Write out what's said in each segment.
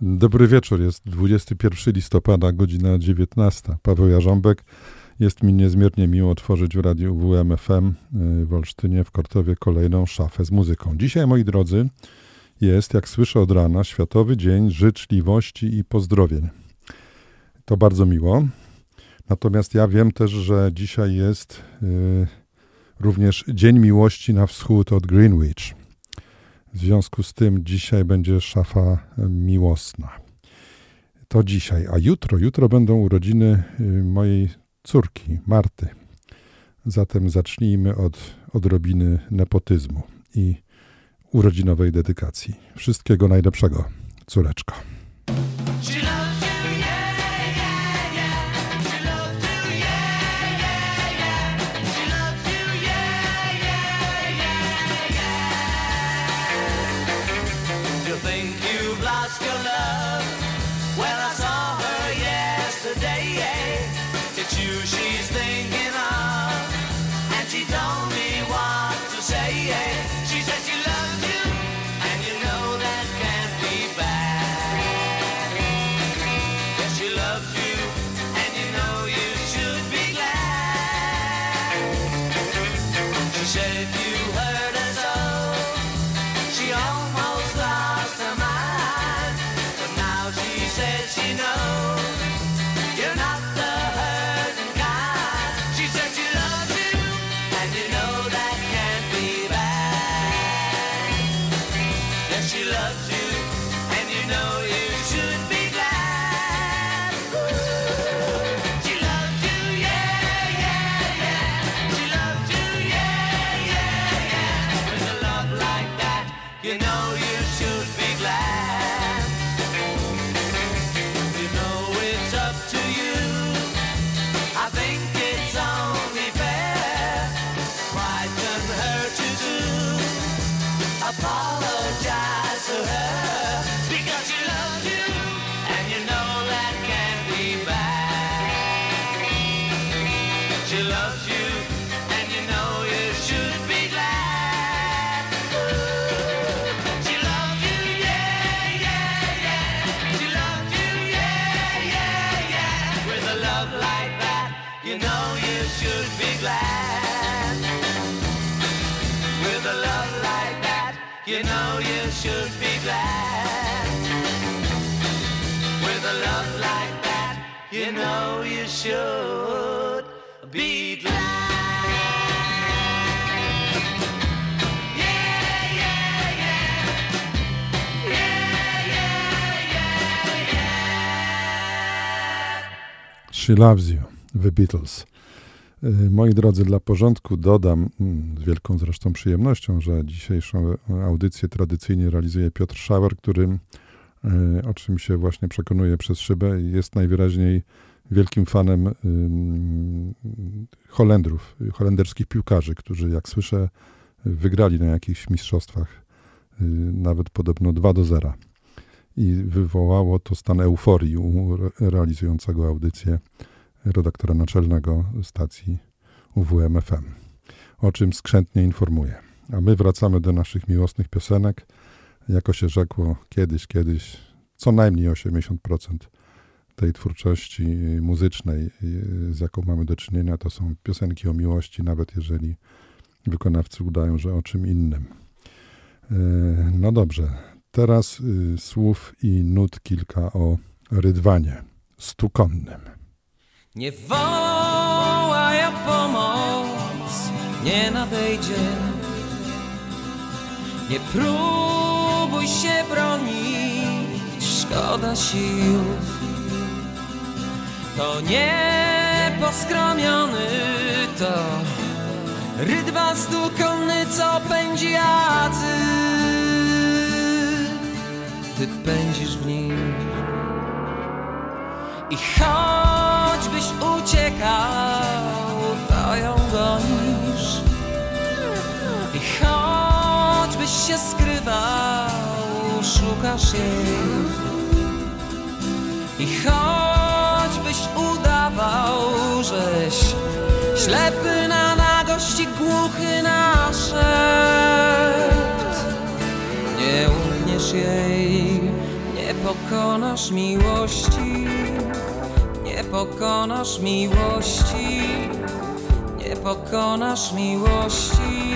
Dobry wieczór, jest 21 listopada, godzina 19. Paweł Jarząbek. Jest mi niezmiernie miło tworzyć w radiu WMFM y, w Olsztynie w Kortowie kolejną szafę z muzyką. Dzisiaj, moi drodzy, jest, jak słyszę od rana, Światowy Dzień Życzliwości i Pozdrowień. To bardzo miło. Natomiast ja wiem też, że dzisiaj jest y, również Dzień Miłości na Wschód od Greenwich. W związku z tym dzisiaj będzie szafa miłosna. To dzisiaj, a jutro, jutro będą urodziny y, mojej córki Marty. Zatem zacznijmy od odrobiny nepotyzmu i urodzinowej dedykacji. Wszystkiego najlepszego, córeczko. Cause if you She Loves You, The Beatles. Y, moi drodzy, dla porządku dodam mm, z wielką zresztą przyjemnością, że dzisiejszą audycję tradycyjnie realizuje Piotr Schauer, który, y, o czym się właśnie przekonuje przez szybę, jest najwyraźniej wielkim fanem Holendrów, holenderskich piłkarzy, którzy, jak słyszę, wygrali na jakichś mistrzostwach, y, nawet podobno 2 do 0. I wywołało to stan euforii u realizującego audycję redaktora naczelnego stacji UWMFM, o czym skrzętnie informuję. A my wracamy do naszych miłosnych piosenek. Jako się rzekło kiedyś, kiedyś, co najmniej 80% tej twórczości muzycznej, z jaką mamy do czynienia, to są piosenki o miłości, nawet jeżeli wykonawcy udają, że o czym innym. E, no dobrze, teraz y, słów i nut kilka o rydwanie stukonnym. Nie wołaj o pomoc, nie nadejdzie. Nie próbuj się bronić, szkoda sił to nie poskromiony to rydwa stukonny, co pędzi, a ty pędzisz w nim. I choćbyś uciekał, to ją gonisz. I choćbyś się skrywał, szukasz jej. I choćbyś udawał, żeś ślepy na nagość i głuchy na nie pokonasz miłości Nie pokonasz miłości Nie pokonasz miłości.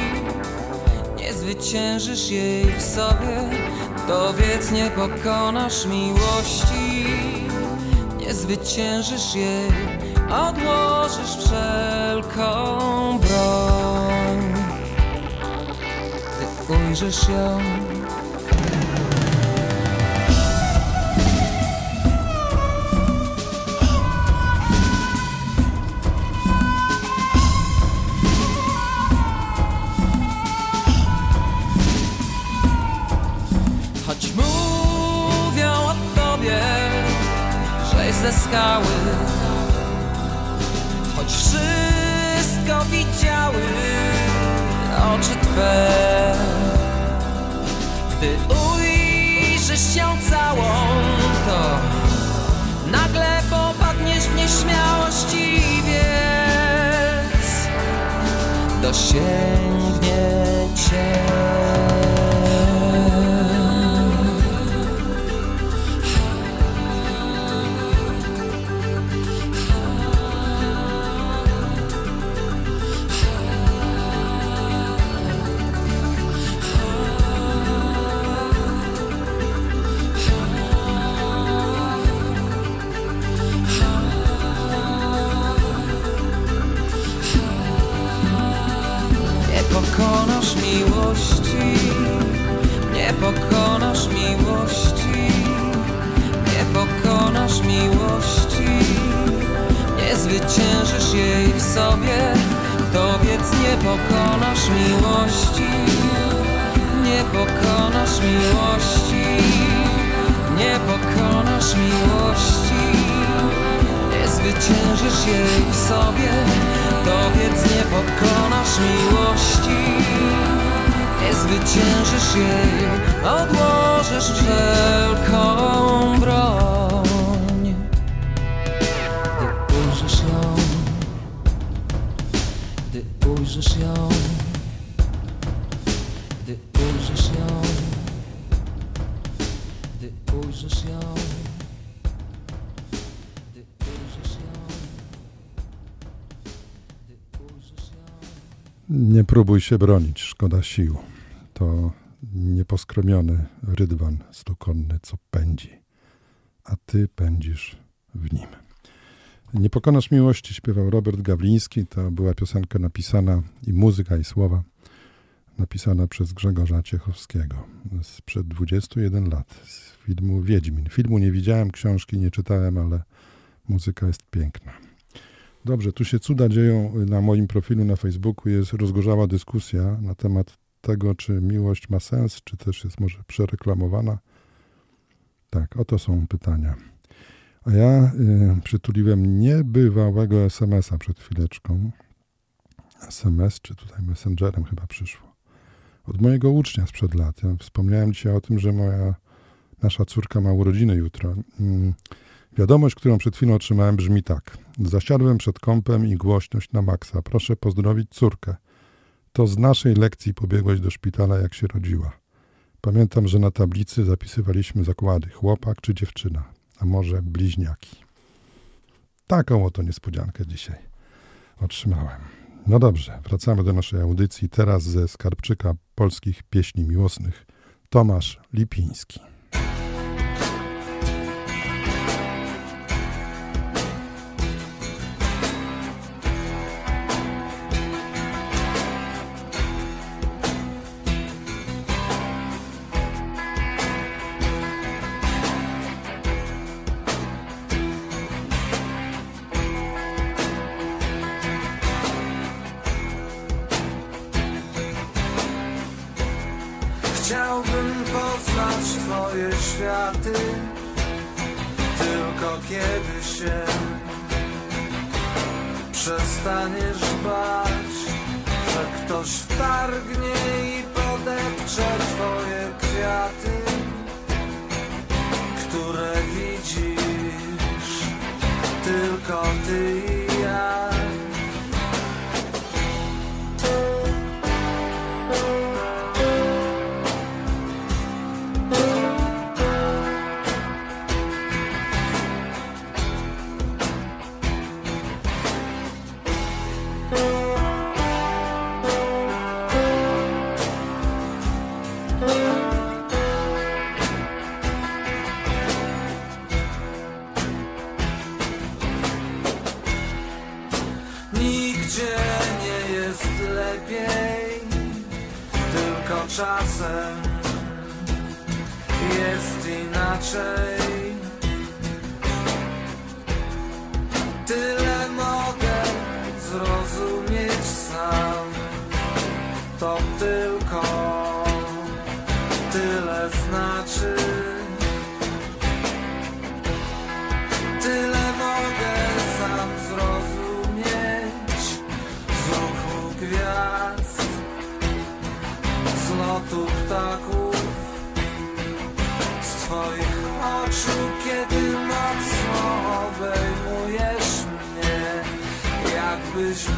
Nie zwyciężysz jej w sobie Dowiedz, nie pokonasz miłości. Nie zwyciężysz jej Odłożysz wszelką broń. Gdy ujrzysz ją ze skały Choć wszystko widziały oczy Twe. Gdy ujrzysz się całą, to nagle popadniesz w nieśmiałość i wiedz Dosięgnie Cię miłości, nie pokonasz miłości, nie pokonasz miłości, nie zwyciężysz jej w sobie, dowiedz nie pokonasz miłości, nie pokonasz miłości, nie pokonasz miłości, nie zwyciężysz jej w sobie, dowiedz nie pokonasz miłości, nie zwyciężysz jej, odłożysz wszelką broń. Gdy ujrzysz ją, gdy ujrzysz ją, Nie próbuj się bronić, szkoda sił. To nieposkromiony rydwan stukonny, co pędzi, a ty pędzisz w nim. Nie pokonasz miłości, śpiewał Robert Gawliński. To była piosenka napisana i muzyka, i słowa napisana przez Grzegorza Ciechowskiego sprzed 21 lat z filmu Wiedźmin. Filmu nie widziałem, książki nie czytałem, ale muzyka jest piękna. Dobrze, tu się cuda dzieją. Na moim profilu na Facebooku jest rozgorzała dyskusja na temat tego, czy miłość ma sens, czy też jest może przereklamowana. Tak, oto są pytania. A ja y, przytuliłem niebywałego SMS-a przed chwileczką. SMS, czy tutaj Messengerem chyba przyszło. Od mojego ucznia sprzed lat. Ja wspomniałem dzisiaj o tym, że moja nasza córka ma urodziny jutro. Mm, Wiadomość, którą przed chwilą otrzymałem, brzmi tak. Zasiadłem przed kąpem i głośność na maksa. Proszę pozdrowić córkę. To z naszej lekcji pobiegłeś do szpitala, jak się rodziła. Pamiętam, że na tablicy zapisywaliśmy zakłady. Chłopak czy dziewczyna, a może bliźniaki. Taką oto niespodziankę dzisiaj otrzymałem. No dobrze, wracamy do naszej audycji. Teraz ze skarbczyka polskich pieśni miłosnych Tomasz Lipiński.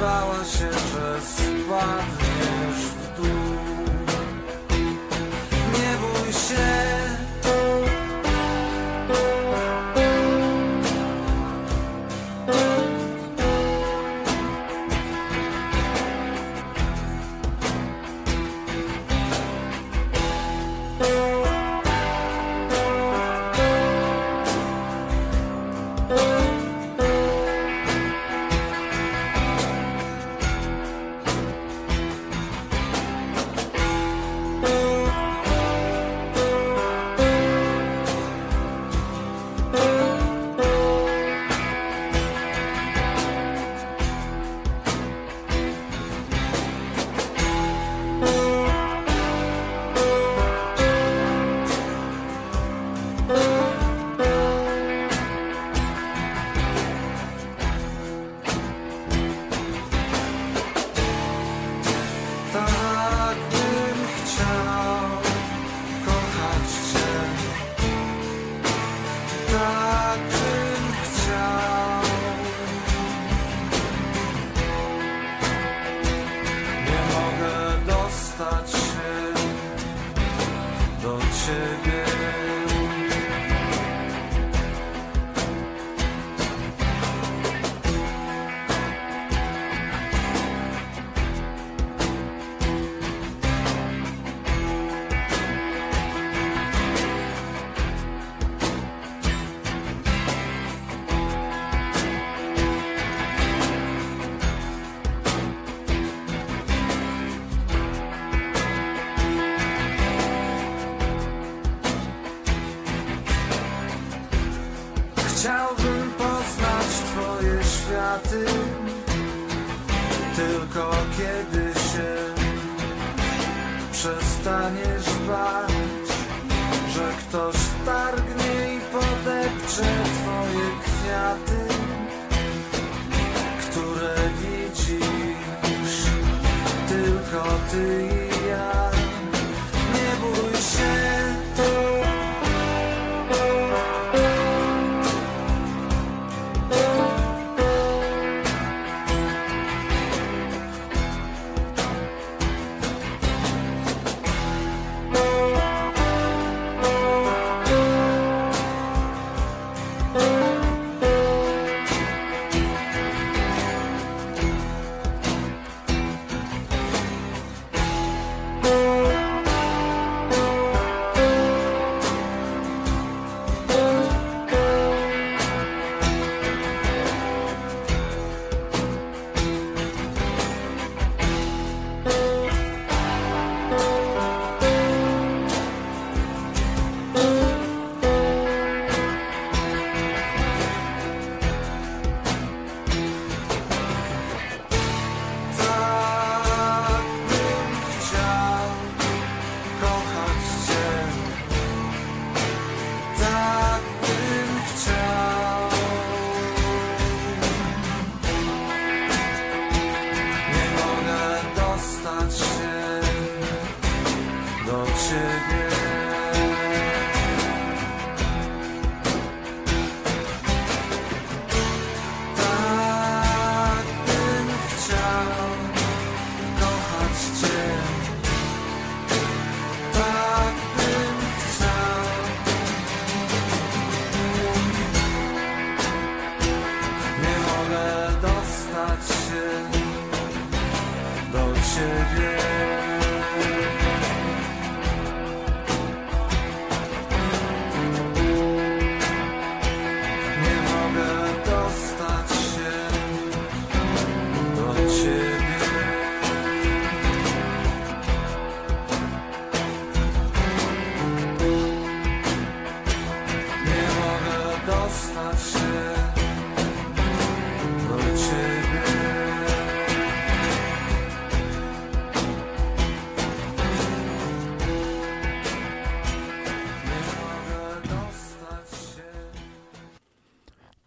Bała się, że spadniesz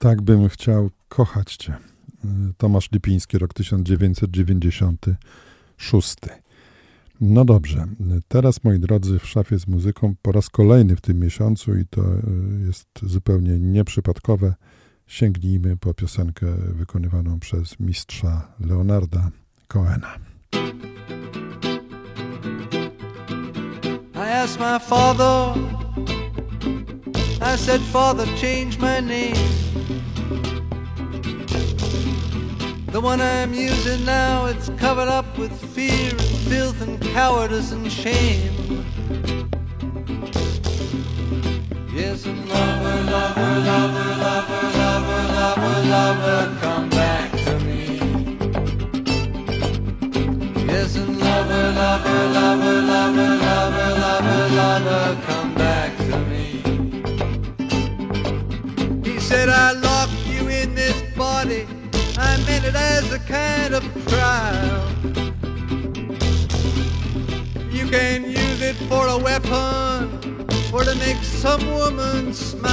Tak bym chciał kochać Cię. Tomasz Lipiński, rok 1996. No dobrze, teraz moi drodzy w szafie z muzyką po raz kolejny w tym miesiącu i to e, jest zupełnie nieprzypadkowe. Sięgnijmy po piosenkę wykonywaną przez mistrza Leonarda Cohena. I asked my father, I said, Father, change my name. The one I'm using now, it's covered up with fear and filth and cowardice and shame. Yes, and lover, lover, lover, lover, lover, lover, lover, come back to me. Yes, and lover, lover, lover, lover, lover, lover, lover, come Said, I locked you in this body. I meant it as a kind of trial. You can use it for a weapon or to make some woman smile.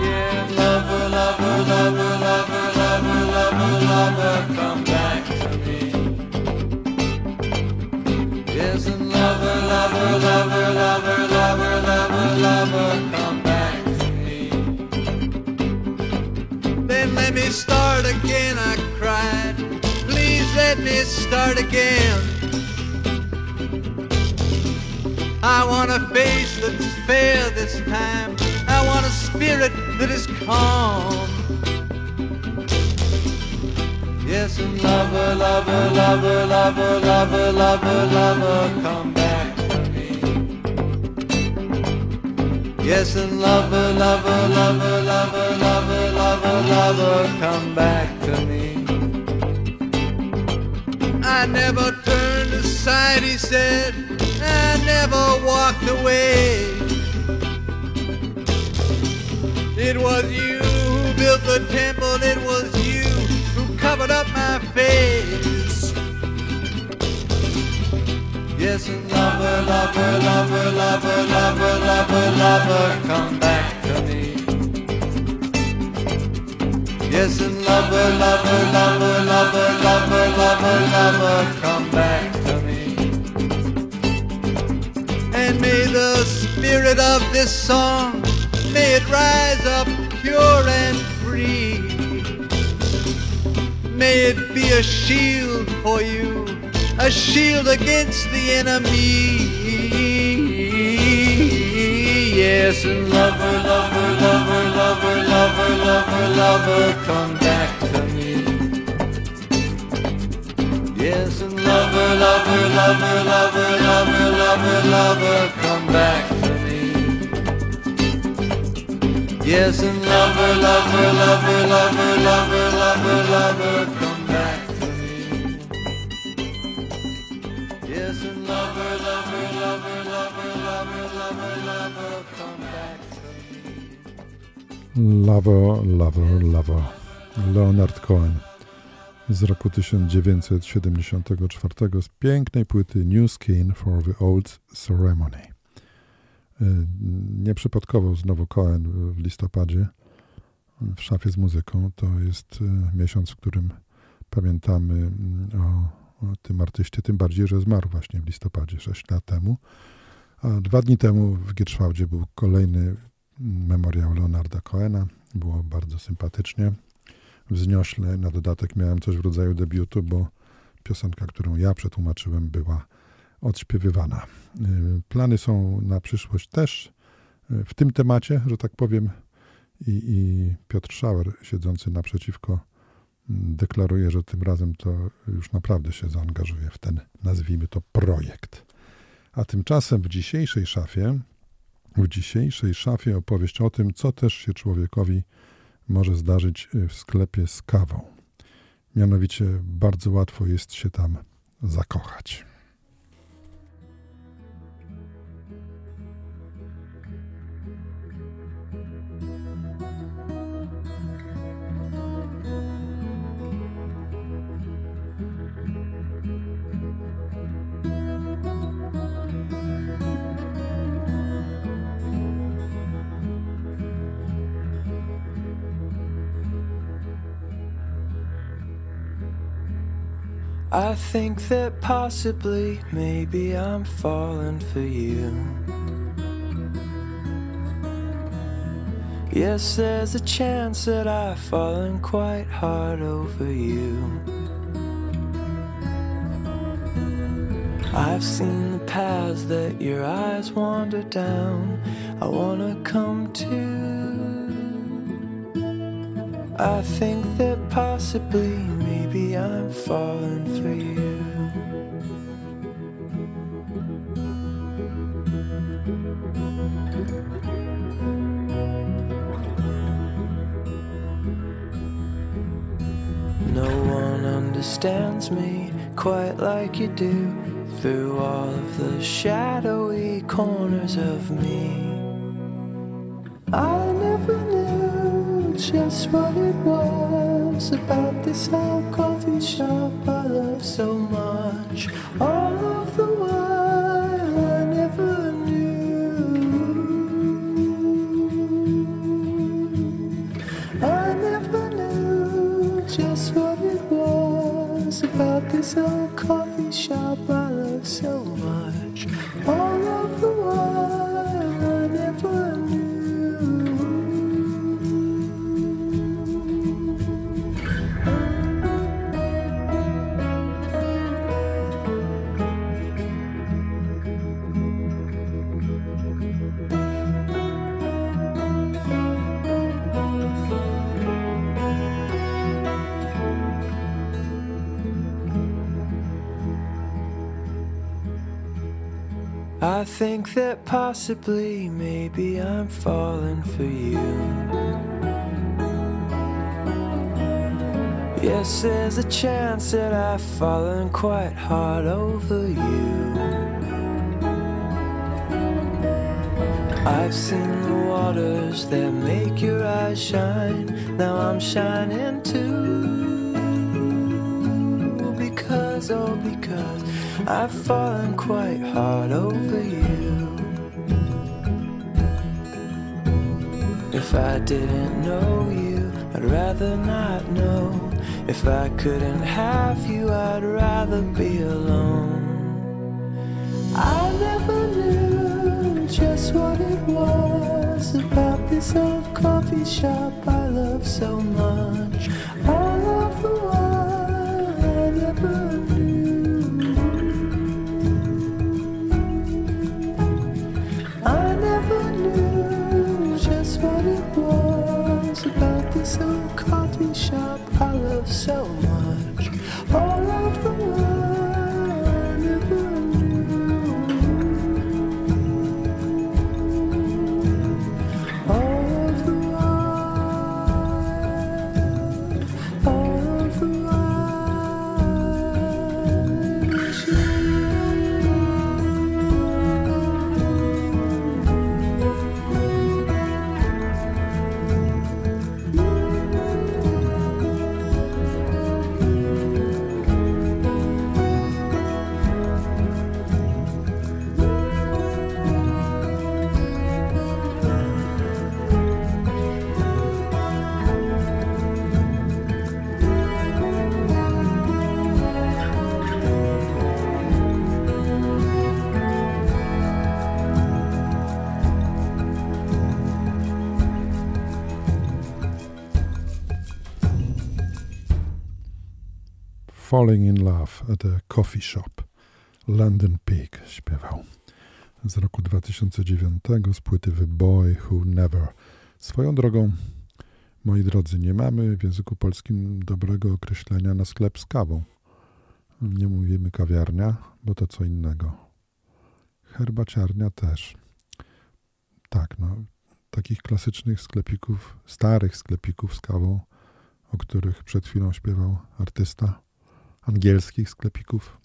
Yeah, lover, lover, lover, lover, lover, lover, lover, come back to me. Yes, and lover, lover, lover, lover, lover, lover, come back to me. Then let me start again, I cried. Please let me start again. I want a face that's fair this time. I want a spirit that is calm. Yes, and lover, lover, lover, lover, lover, lover, lover, come back Yes, and lover, lover, lover, lover, lover, lover, lover, come back to me. I never turned aside, he said. I never walked away. It was you who built the temple, it was you who covered up my face. Yes, lover, lover, lover, lover, lover, lover, lover, come back to me. Yes, and lover, lover, lover, lover, lover, lover, lover, come back to me. And may the spirit of this song, may it rise up pure and free. May it be a shield for you, a shield against the enemy. Yes, and lover, lover, lover, lover, lover, lover, lover, come back to me. Yes, and lover, lover, lover, lover, lover, lover, lover, come back to me. Yes, and lover, lover, lover, lover, lover, lover, lover, lover, lover, lover. Leonard Cohen z roku 1974 z pięknej płyty New Skin for the Old Ceremony. Y, Nieprzypadkowo znowu Cohen w listopadzie w szafie z muzyką. To jest y, miesiąc, w którym pamiętamy mm, o, o tym artyście, tym bardziej, że zmarł właśnie w listopadzie 6 lat temu. Dwa dni temu w Gierszwałdzie był kolejny memoriał Leonarda Cohena. Było bardzo sympatycznie, wzniośle. Na dodatek miałem coś w rodzaju debiutu, bo piosenka, którą ja przetłumaczyłem, była odśpiewywana. Y, Plany są na przyszłość też y, w tym temacie, że tak powiem. I, i Piotr Schauer, siedzący naprzeciwko, mm, deklaruje, że tym razem to już naprawdę się zaangażuje w ten, nazwijmy to, projekt. A tymczasem w dzisiejszej szafie w dzisiejszej szafie opowieść o tym, co też się człowiekowi może zdarzyć w sklepie z kawą. Mianowicie bardzo łatwo jest się tam zakochać. I think that possibly, maybe I'm falling for you. Yes, there's a chance that I've fallen quite hard over you. I've seen the paths that your eyes wander down. I wanna come to. I think that possibly, maybe I'm falling for you. No one understands me quite like you do through all of the shadowy corners of me. I never knew just what it was about this old coffee shop I love so much. All of the while I never knew. I never knew just what it was about this old coffee shop I love so much. All of the while possibly, maybe I'm falling for you. Yes, there's a chance that I've fallen quite hard over you. I've seen the waters that make your eyes shine. Now I'm shining too. Because, oh, because I've fallen quite hard over you. If I didn't know you, I'd rather not know. If I couldn't have you, I'd rather be alone. I never knew just what it was about this old coffee shop I love so much. Falling in Love at a Coffee Shop. London Pig śpiewał. Z roku 2009 z płyty The Boy Who Never. Swoją drogą, moi drodzy, nie mamy w języku polskim dobrego określenia na sklep z kawą. Nie mówimy kawiarnia, bo to co innego. Herbaciarnia też. Tak, no, takich klasycznych sklepików, starych sklepików z kawą, o których przed chwilą śpiewał artysta, angielskich sklepików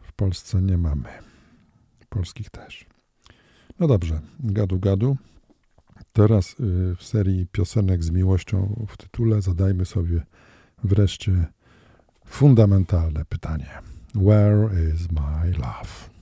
w Polsce nie mamy. Polskich też. No dobrze, gadu gadu. Teraz y, w serii piosenek z miłością w tytule zadajmy sobie wreszcie fundamentalne pytanie. Where is my love?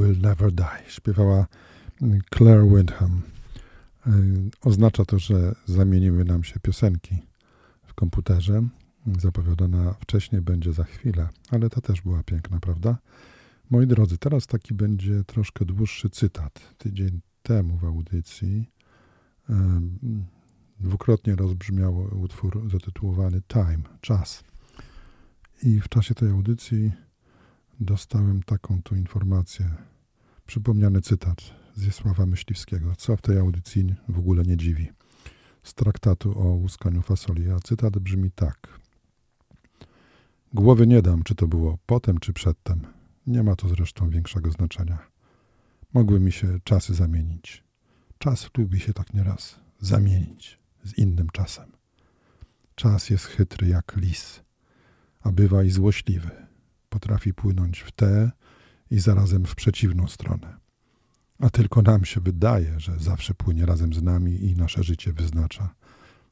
Will Never Die. Śpiewała mm, Claire Windham. Y, oznacza to, że zamieniły nam się piosenki w komputerze. Zapowiadana wcześniej będzie za chwilę, ale to też była piękna, prawda? Moi drodzy, teraz taki będzie troszkę dłuższy cytat. Tydzień temu w audycji dwukrotnie rozbrzmiał utwór zatytułowany Time, czas. I w czasie tej audycji dostałem taką tu informację. Przypomniany cytat z Jesława Myśliwskiego, co w tej audycji w ogóle nie dziwi. Z traktatu o łuskaniu fasoli, a cytat brzmi tak. Głowy nie dam, czy to było potem, czy przedtem. Nie ma to zresztą większego znaczenia. Mogły mi się czasy zamienić. Czas lubi się tak nieraz zamienić z innym czasem. Czas jest chytry jak lis, a bywa i złośliwy potrafi płynąć w tę i zarazem w przeciwną stronę. A tylko nam się wydaje, że zawsze płynie razem z nami i nasze życie wyznacza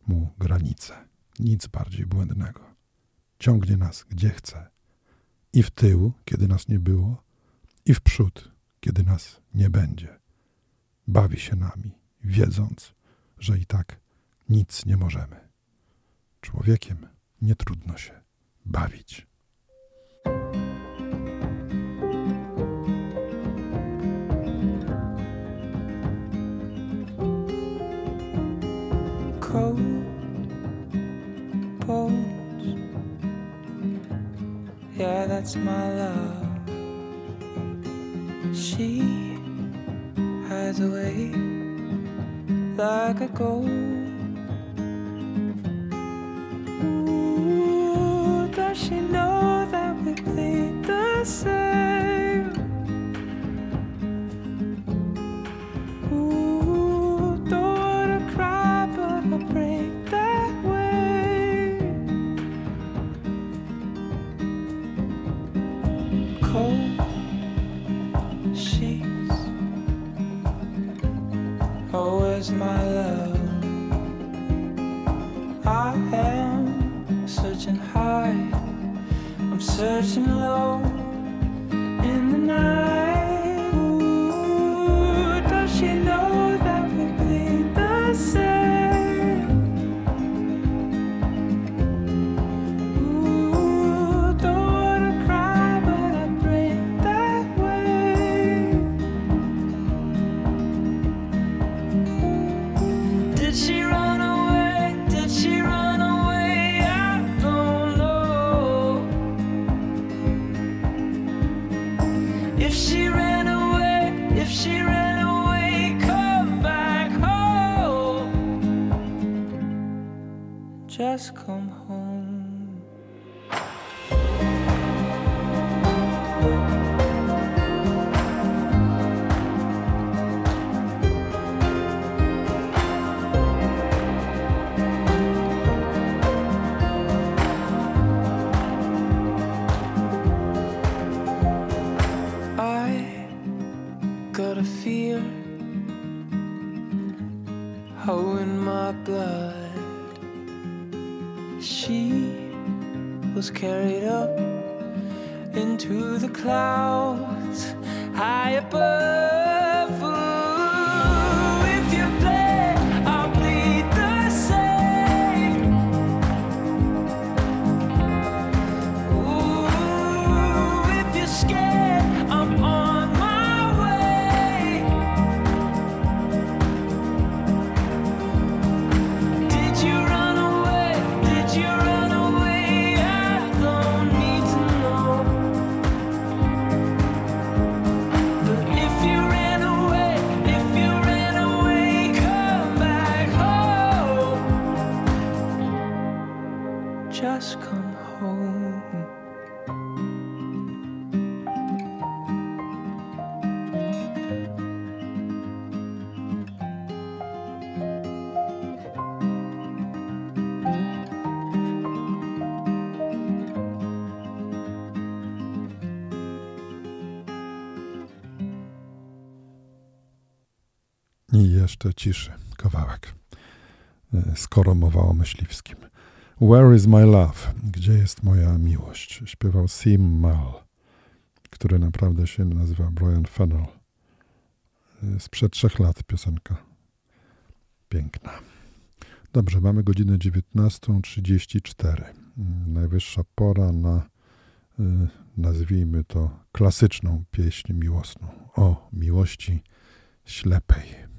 mu granice. Nic bardziej błędnego. Ciągnie nas gdzie chce. I w tył, kiedy nas nie było, i w przód, kiedy nas nie będzie. Bawi się nami, wiedząc, że i tak nic nie możemy. Człowiekiem nie trudno się bawić. That's my love. She hides away like a ghost. Ooh, does she know that we bleed the same? searching low in the night. I jeszcze ciszy kawałek. E, skoro mowa o myśliwskim. Where is my love? Gdzie jest moja miłość? Śpiewał Sim Mal, który naprawdę się nazywa Brian Fennell. E, sprzed trzech lat piosenka. Piękna. Dobrze, mamy godzinę 19.34. Mm, najwyższa pora na, e, nazwijmy to, klasyczną pieśń miłosną o miłości ślepej.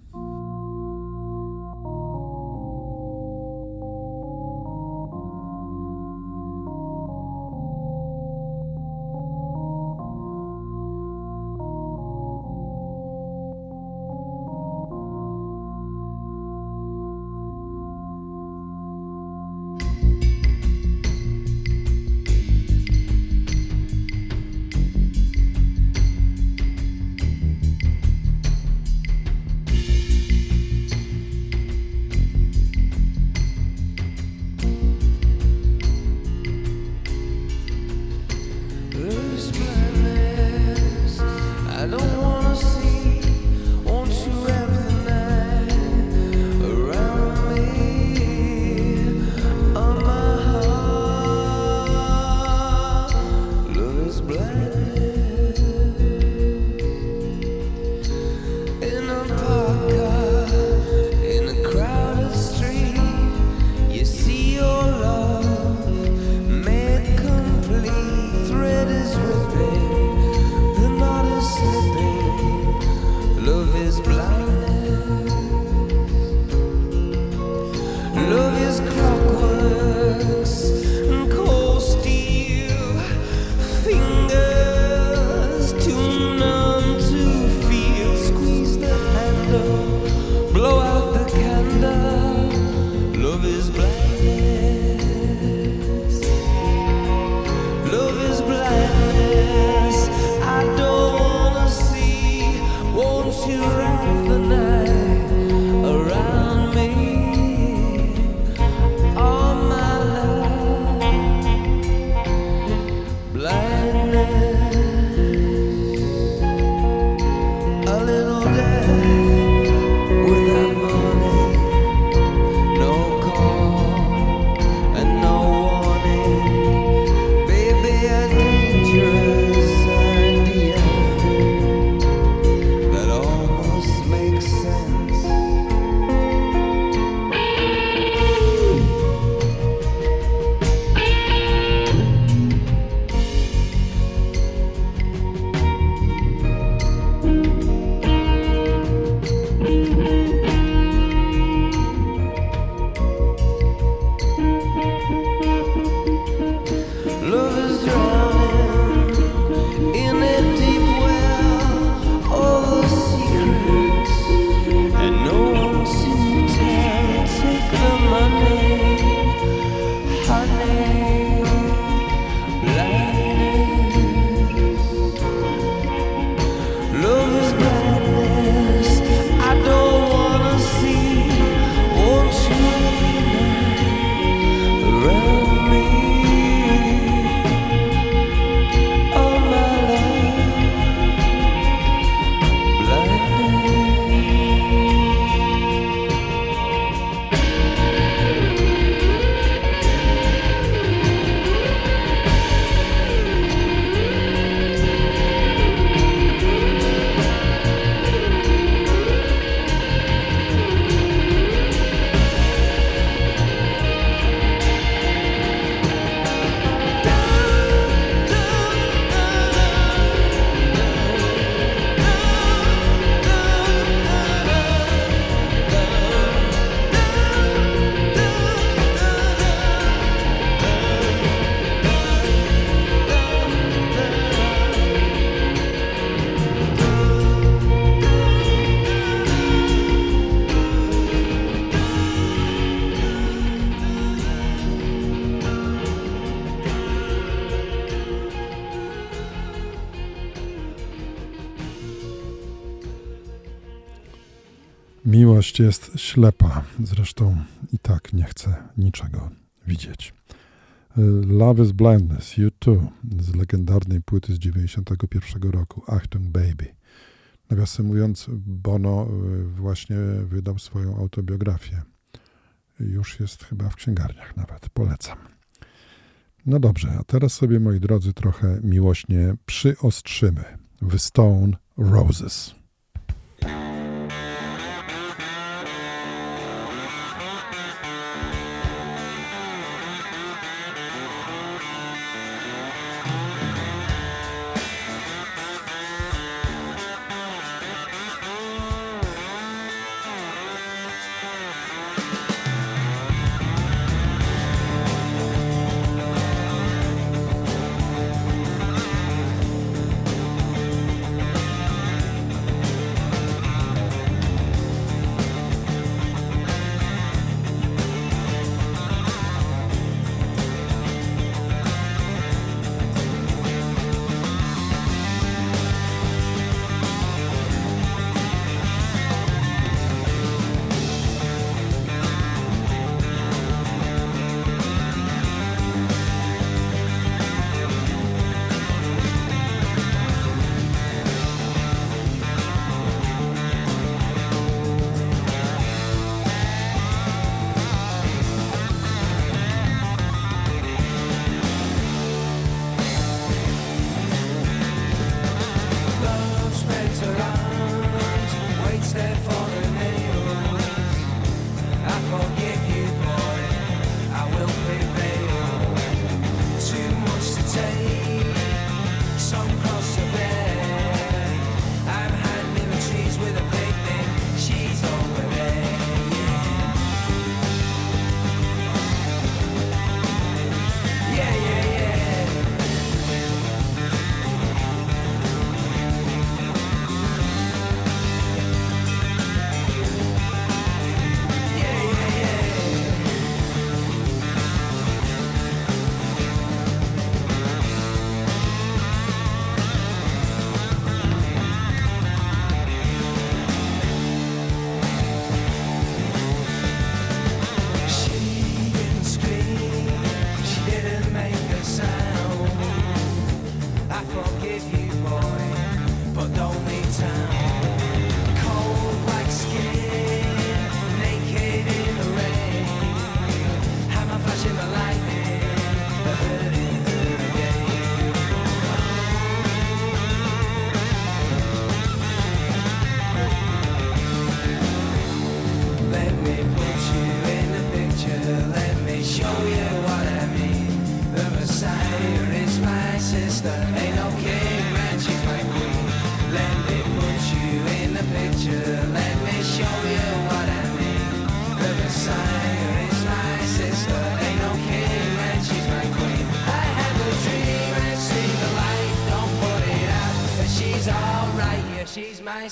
Jest ślepa, zresztą i tak nie chce niczego widzieć. Love is Blindness, You Too, z legendarnej płyty z 91 roku, Achtung Baby. Nawiasem mówiąc, Bono y, właśnie wydał swoją autobiografię. Już jest chyba w księgarniach nawet, polecam. No dobrze, a teraz sobie, moi drodzy, trochę miłośnie przyostrzymy. The Stone Roses.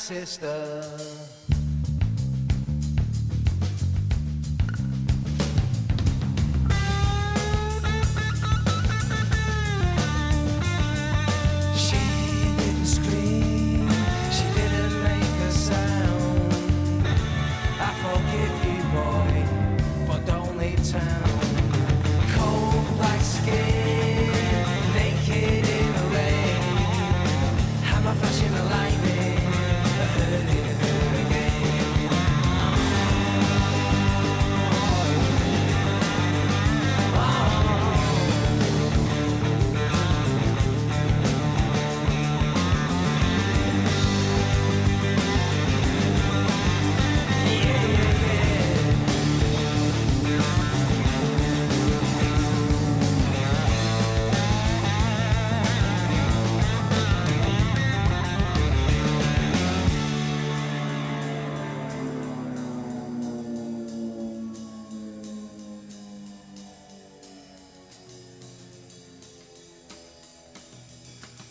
Sister.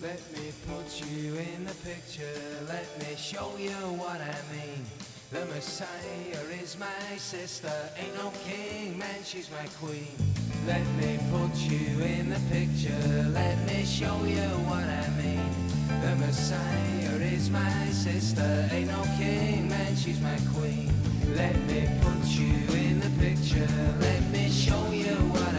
Let me put you in the picture, let me show you what I mean. The Messiah is my sister, ain't no king, man, she's my queen. Let me put you in the picture, let me show you what I mean. The Messiah is my sister, ain't no king, man, she's my queen. Let me put you in the picture, let me show you what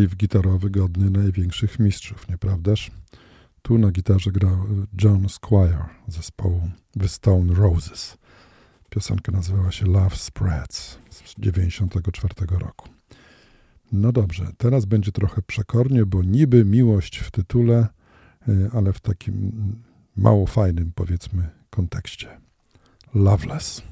Riff gitarowy godny największych mistrzów, nieprawdaż? Tu na gitarze grał John Squire zespołu The Stone Roses. Piosenka nazywała się Love Spreads z 1994 roku. No dobrze, teraz będzie trochę przekornie, bo niby miłość w tytule, y, ale w takim mało fajnym, powiedzmy, kontekście. Loveless.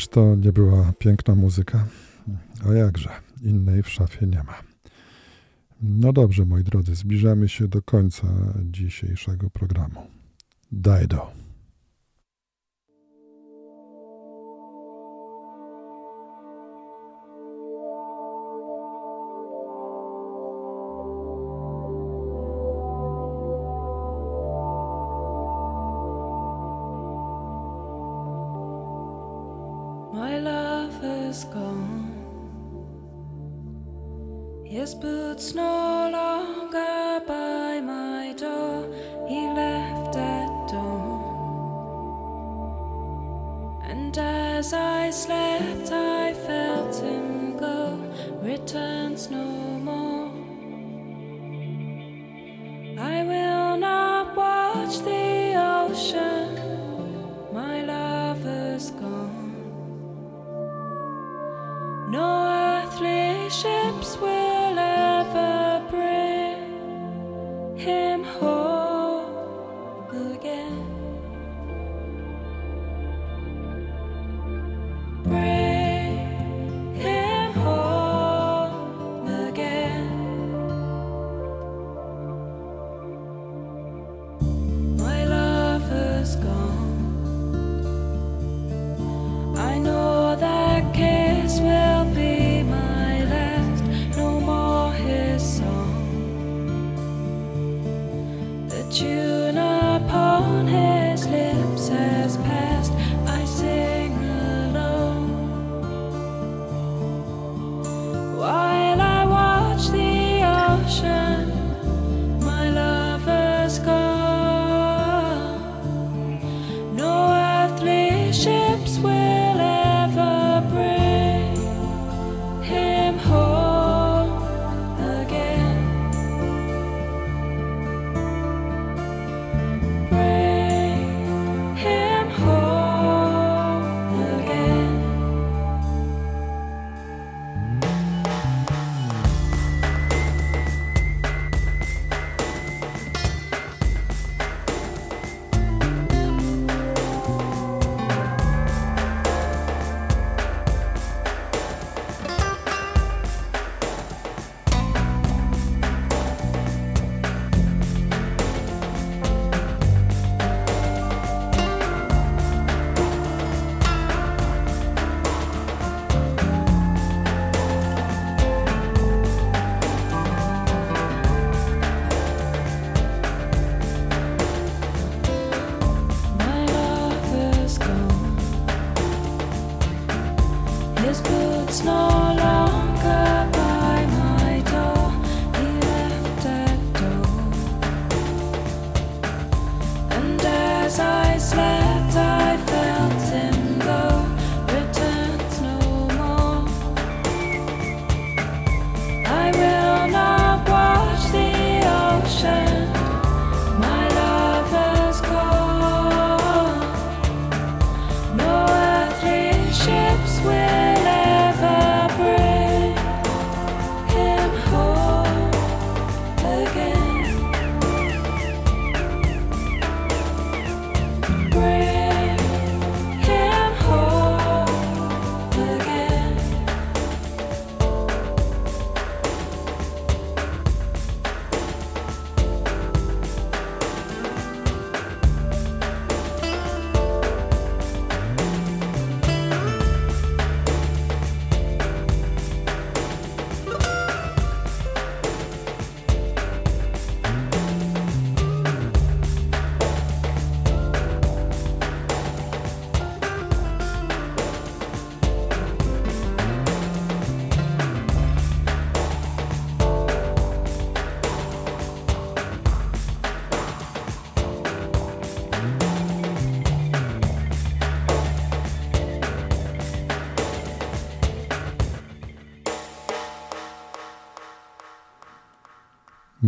Czyż to nie była piękna muzyka? A jakże, innej w szafie nie ma. No dobrze, moi drodzy, zbliżamy się do końca dzisiejszego programu. Dido.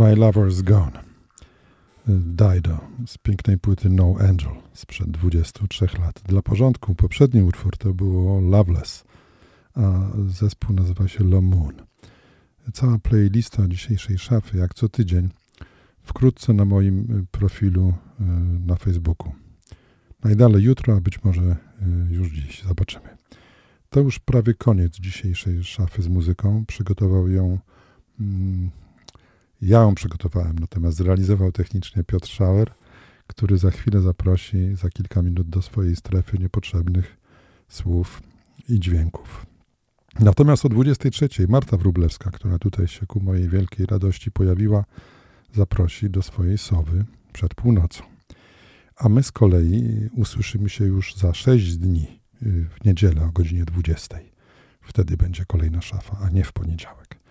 My Lover's Gone. Dido z pięknej płyty No Angel sprzed 23 lat. Dla porządku, poprzedni utwór to było Loveless, a zespół nazywa się Lo Moon. Cała playlista dzisiejszej szafy, jak co tydzień, wkrótce na moim profilu e, na Facebooku. Najdalej jutro, a być może y, już dziś. Zobaczymy. To już prawie koniec dzisiejszej szafy z muzyką. Przygotował ją, mm, ja ją przygotowałem, natomiast zrealizował technicznie Piotr Schauer, który za chwilę zaprosi za kilka minut do swojej strefy niepotrzebnych słów i dźwięków. Natomiast o 23 Marta Wrublewska, która tutaj się ku mojej wielkiej radości pojawiła, zaprosi do swojej sowy przed północą. A my z kolei usłyszymy się już za 6 dni y, w niedzielę o godzinie 20. Wtedy będzie kolejna szafa, a nie w poniedziałek.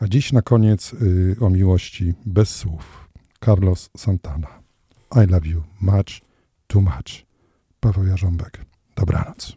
A dziś na koniec y, o miłości bez słów. Carlos Santana. I love you much, too much. Paweł Jarząbek. Dobranoc.